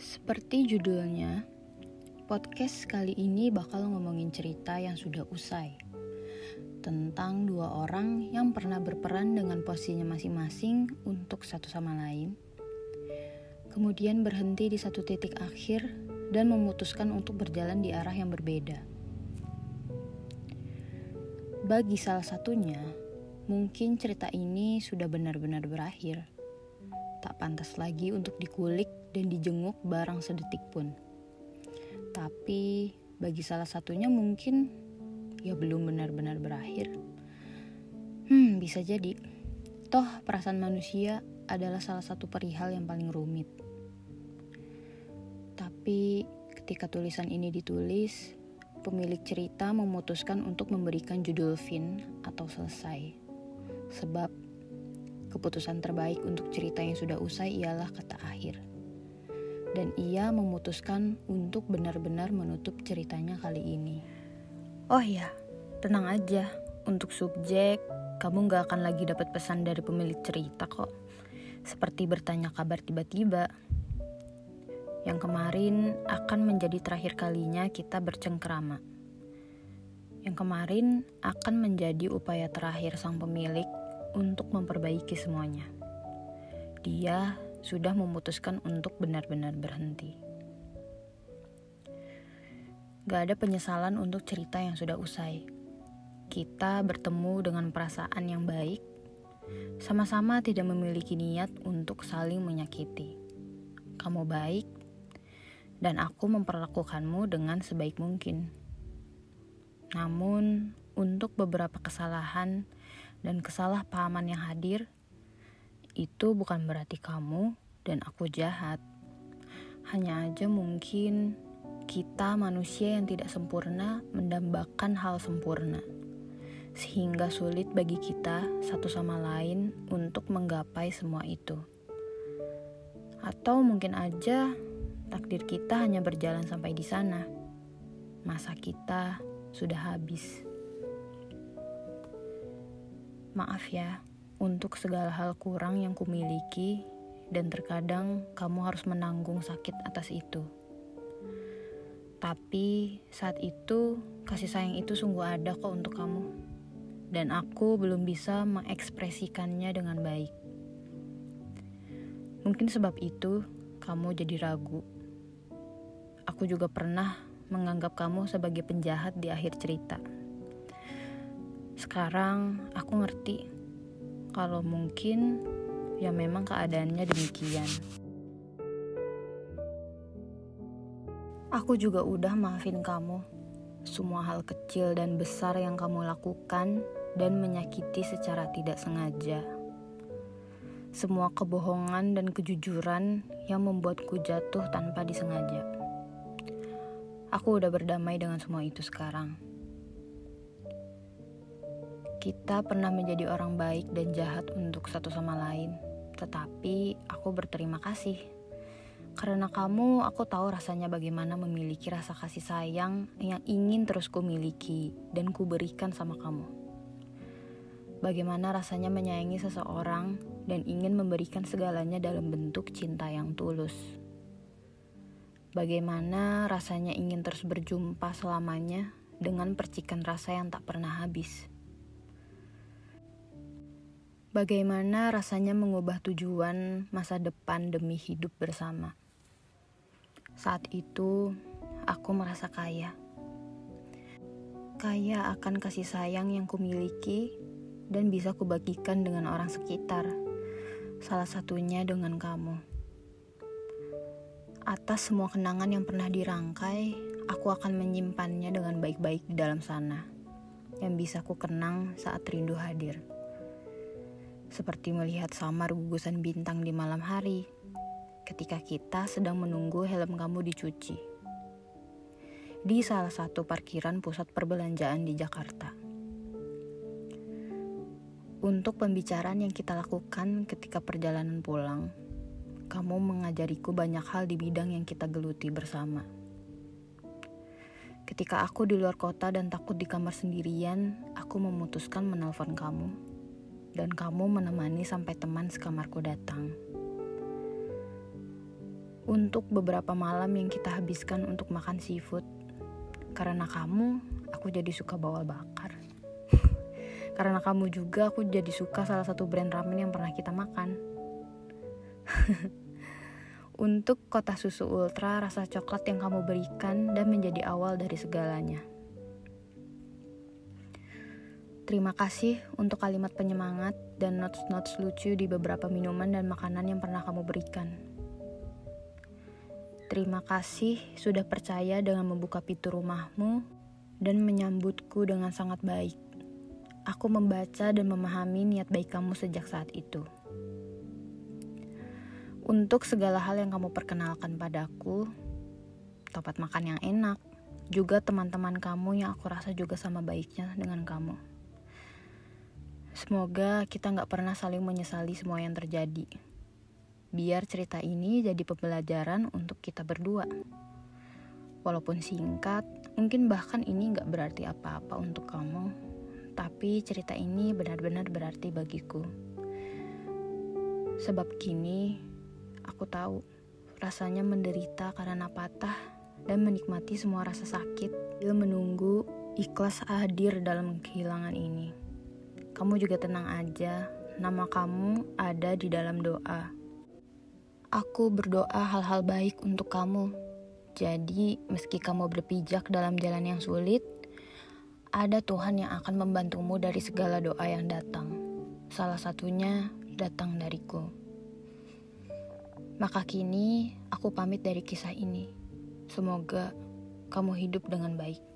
Seperti judulnya, podcast kali ini bakal ngomongin cerita yang sudah usai. Tentang dua orang yang pernah berperan dengan posisinya masing-masing untuk satu sama lain. Kemudian berhenti di satu titik akhir dan memutuskan untuk berjalan di arah yang berbeda. Bagi salah satunya, mungkin cerita ini sudah benar-benar berakhir. Tak pantas lagi untuk dikulik dan dijenguk barang sedetik pun. Tapi bagi salah satunya mungkin ya belum benar-benar berakhir. Hmm, bisa jadi. Toh perasaan manusia adalah salah satu perihal yang paling rumit. Tapi ketika tulisan ini ditulis, pemilik cerita memutuskan untuk memberikan judul fin atau selesai. Sebab keputusan terbaik untuk cerita yang sudah usai ialah kata akhir dan ia memutuskan untuk benar-benar menutup ceritanya kali ini. Oh ya, tenang aja. Untuk subjek, kamu gak akan lagi dapat pesan dari pemilik cerita kok. Seperti bertanya kabar tiba-tiba. Yang kemarin akan menjadi terakhir kalinya kita bercengkrama. Yang kemarin akan menjadi upaya terakhir sang pemilik untuk memperbaiki semuanya. Dia sudah memutuskan untuk benar-benar berhenti. Gak ada penyesalan untuk cerita yang sudah usai. Kita bertemu dengan perasaan yang baik, sama-sama tidak memiliki niat untuk saling menyakiti. Kamu baik, dan aku memperlakukanmu dengan sebaik mungkin. Namun, untuk beberapa kesalahan dan kesalahpahaman yang hadir, itu bukan berarti kamu dan aku jahat. Hanya aja mungkin kita manusia yang tidak sempurna mendambakan hal sempurna. Sehingga sulit bagi kita satu sama lain untuk menggapai semua itu. Atau mungkin aja takdir kita hanya berjalan sampai di sana. Masa kita sudah habis. Maaf ya, untuk segala hal kurang yang kumiliki dan terkadang kamu harus menanggung sakit atas itu. Tapi saat itu kasih sayang itu sungguh ada kok untuk kamu. Dan aku belum bisa mengekspresikannya dengan baik. Mungkin sebab itu kamu jadi ragu. Aku juga pernah menganggap kamu sebagai penjahat di akhir cerita. Sekarang aku ngerti kalau mungkin ya memang keadaannya demikian. Aku juga udah maafin kamu. Semua hal kecil dan besar yang kamu lakukan dan menyakiti secara tidak sengaja. Semua kebohongan dan kejujuran yang membuatku jatuh tanpa disengaja. Aku udah berdamai dengan semua itu sekarang. Kita pernah menjadi orang baik dan jahat untuk satu sama lain, tetapi aku berterima kasih. Karena kamu, aku tahu rasanya bagaimana memiliki rasa kasih sayang yang ingin terus ku miliki dan ku berikan sama kamu. Bagaimana rasanya menyayangi seseorang dan ingin memberikan segalanya dalam bentuk cinta yang tulus. Bagaimana rasanya ingin terus berjumpa selamanya dengan percikan rasa yang tak pernah habis. Bagaimana rasanya mengubah tujuan masa depan demi hidup bersama? Saat itu, aku merasa kaya. Kaya akan kasih sayang yang kumiliki dan bisa kubagikan dengan orang sekitar. Salah satunya dengan kamu. Atas semua kenangan yang pernah dirangkai, aku akan menyimpannya dengan baik-baik di dalam sana. Yang bisa ku kenang saat rindu hadir seperti melihat samar gugusan bintang di malam hari ketika kita sedang menunggu helm kamu dicuci di salah satu parkiran pusat perbelanjaan di Jakarta. Untuk pembicaraan yang kita lakukan ketika perjalanan pulang, kamu mengajariku banyak hal di bidang yang kita geluti bersama. Ketika aku di luar kota dan takut di kamar sendirian, aku memutuskan menelpon kamu dan kamu menemani sampai teman sekamarku datang. Untuk beberapa malam yang kita habiskan untuk makan seafood. Karena kamu, aku jadi suka bawal bakar. Karena kamu juga aku jadi suka salah satu brand ramen yang pernah kita makan. Untuk kota susu ultra rasa coklat yang kamu berikan dan menjadi awal dari segalanya. Terima kasih untuk kalimat penyemangat dan notes-notes lucu di beberapa minuman dan makanan yang pernah kamu berikan. Terima kasih sudah percaya dengan membuka pintu rumahmu dan menyambutku dengan sangat baik. Aku membaca dan memahami niat baik kamu sejak saat itu. Untuk segala hal yang kamu perkenalkan padaku, tempat makan yang enak, juga teman-teman kamu yang aku rasa juga sama baiknya dengan kamu. Semoga kita nggak pernah saling menyesali semua yang terjadi. Biar cerita ini jadi pembelajaran untuk kita berdua. Walaupun singkat, mungkin bahkan ini nggak berarti apa-apa untuk kamu, tapi cerita ini benar-benar berarti bagiku. Sebab kini, aku tahu rasanya menderita karena patah dan menikmati semua rasa sakit sambil menunggu ikhlas hadir dalam kehilangan ini. Kamu juga tenang aja, nama kamu ada di dalam doa. Aku berdoa hal-hal baik untuk kamu. Jadi, meski kamu berpijak dalam jalan yang sulit, ada Tuhan yang akan membantumu dari segala doa yang datang. Salah satunya datang dariku. Maka kini aku pamit dari kisah ini. Semoga kamu hidup dengan baik.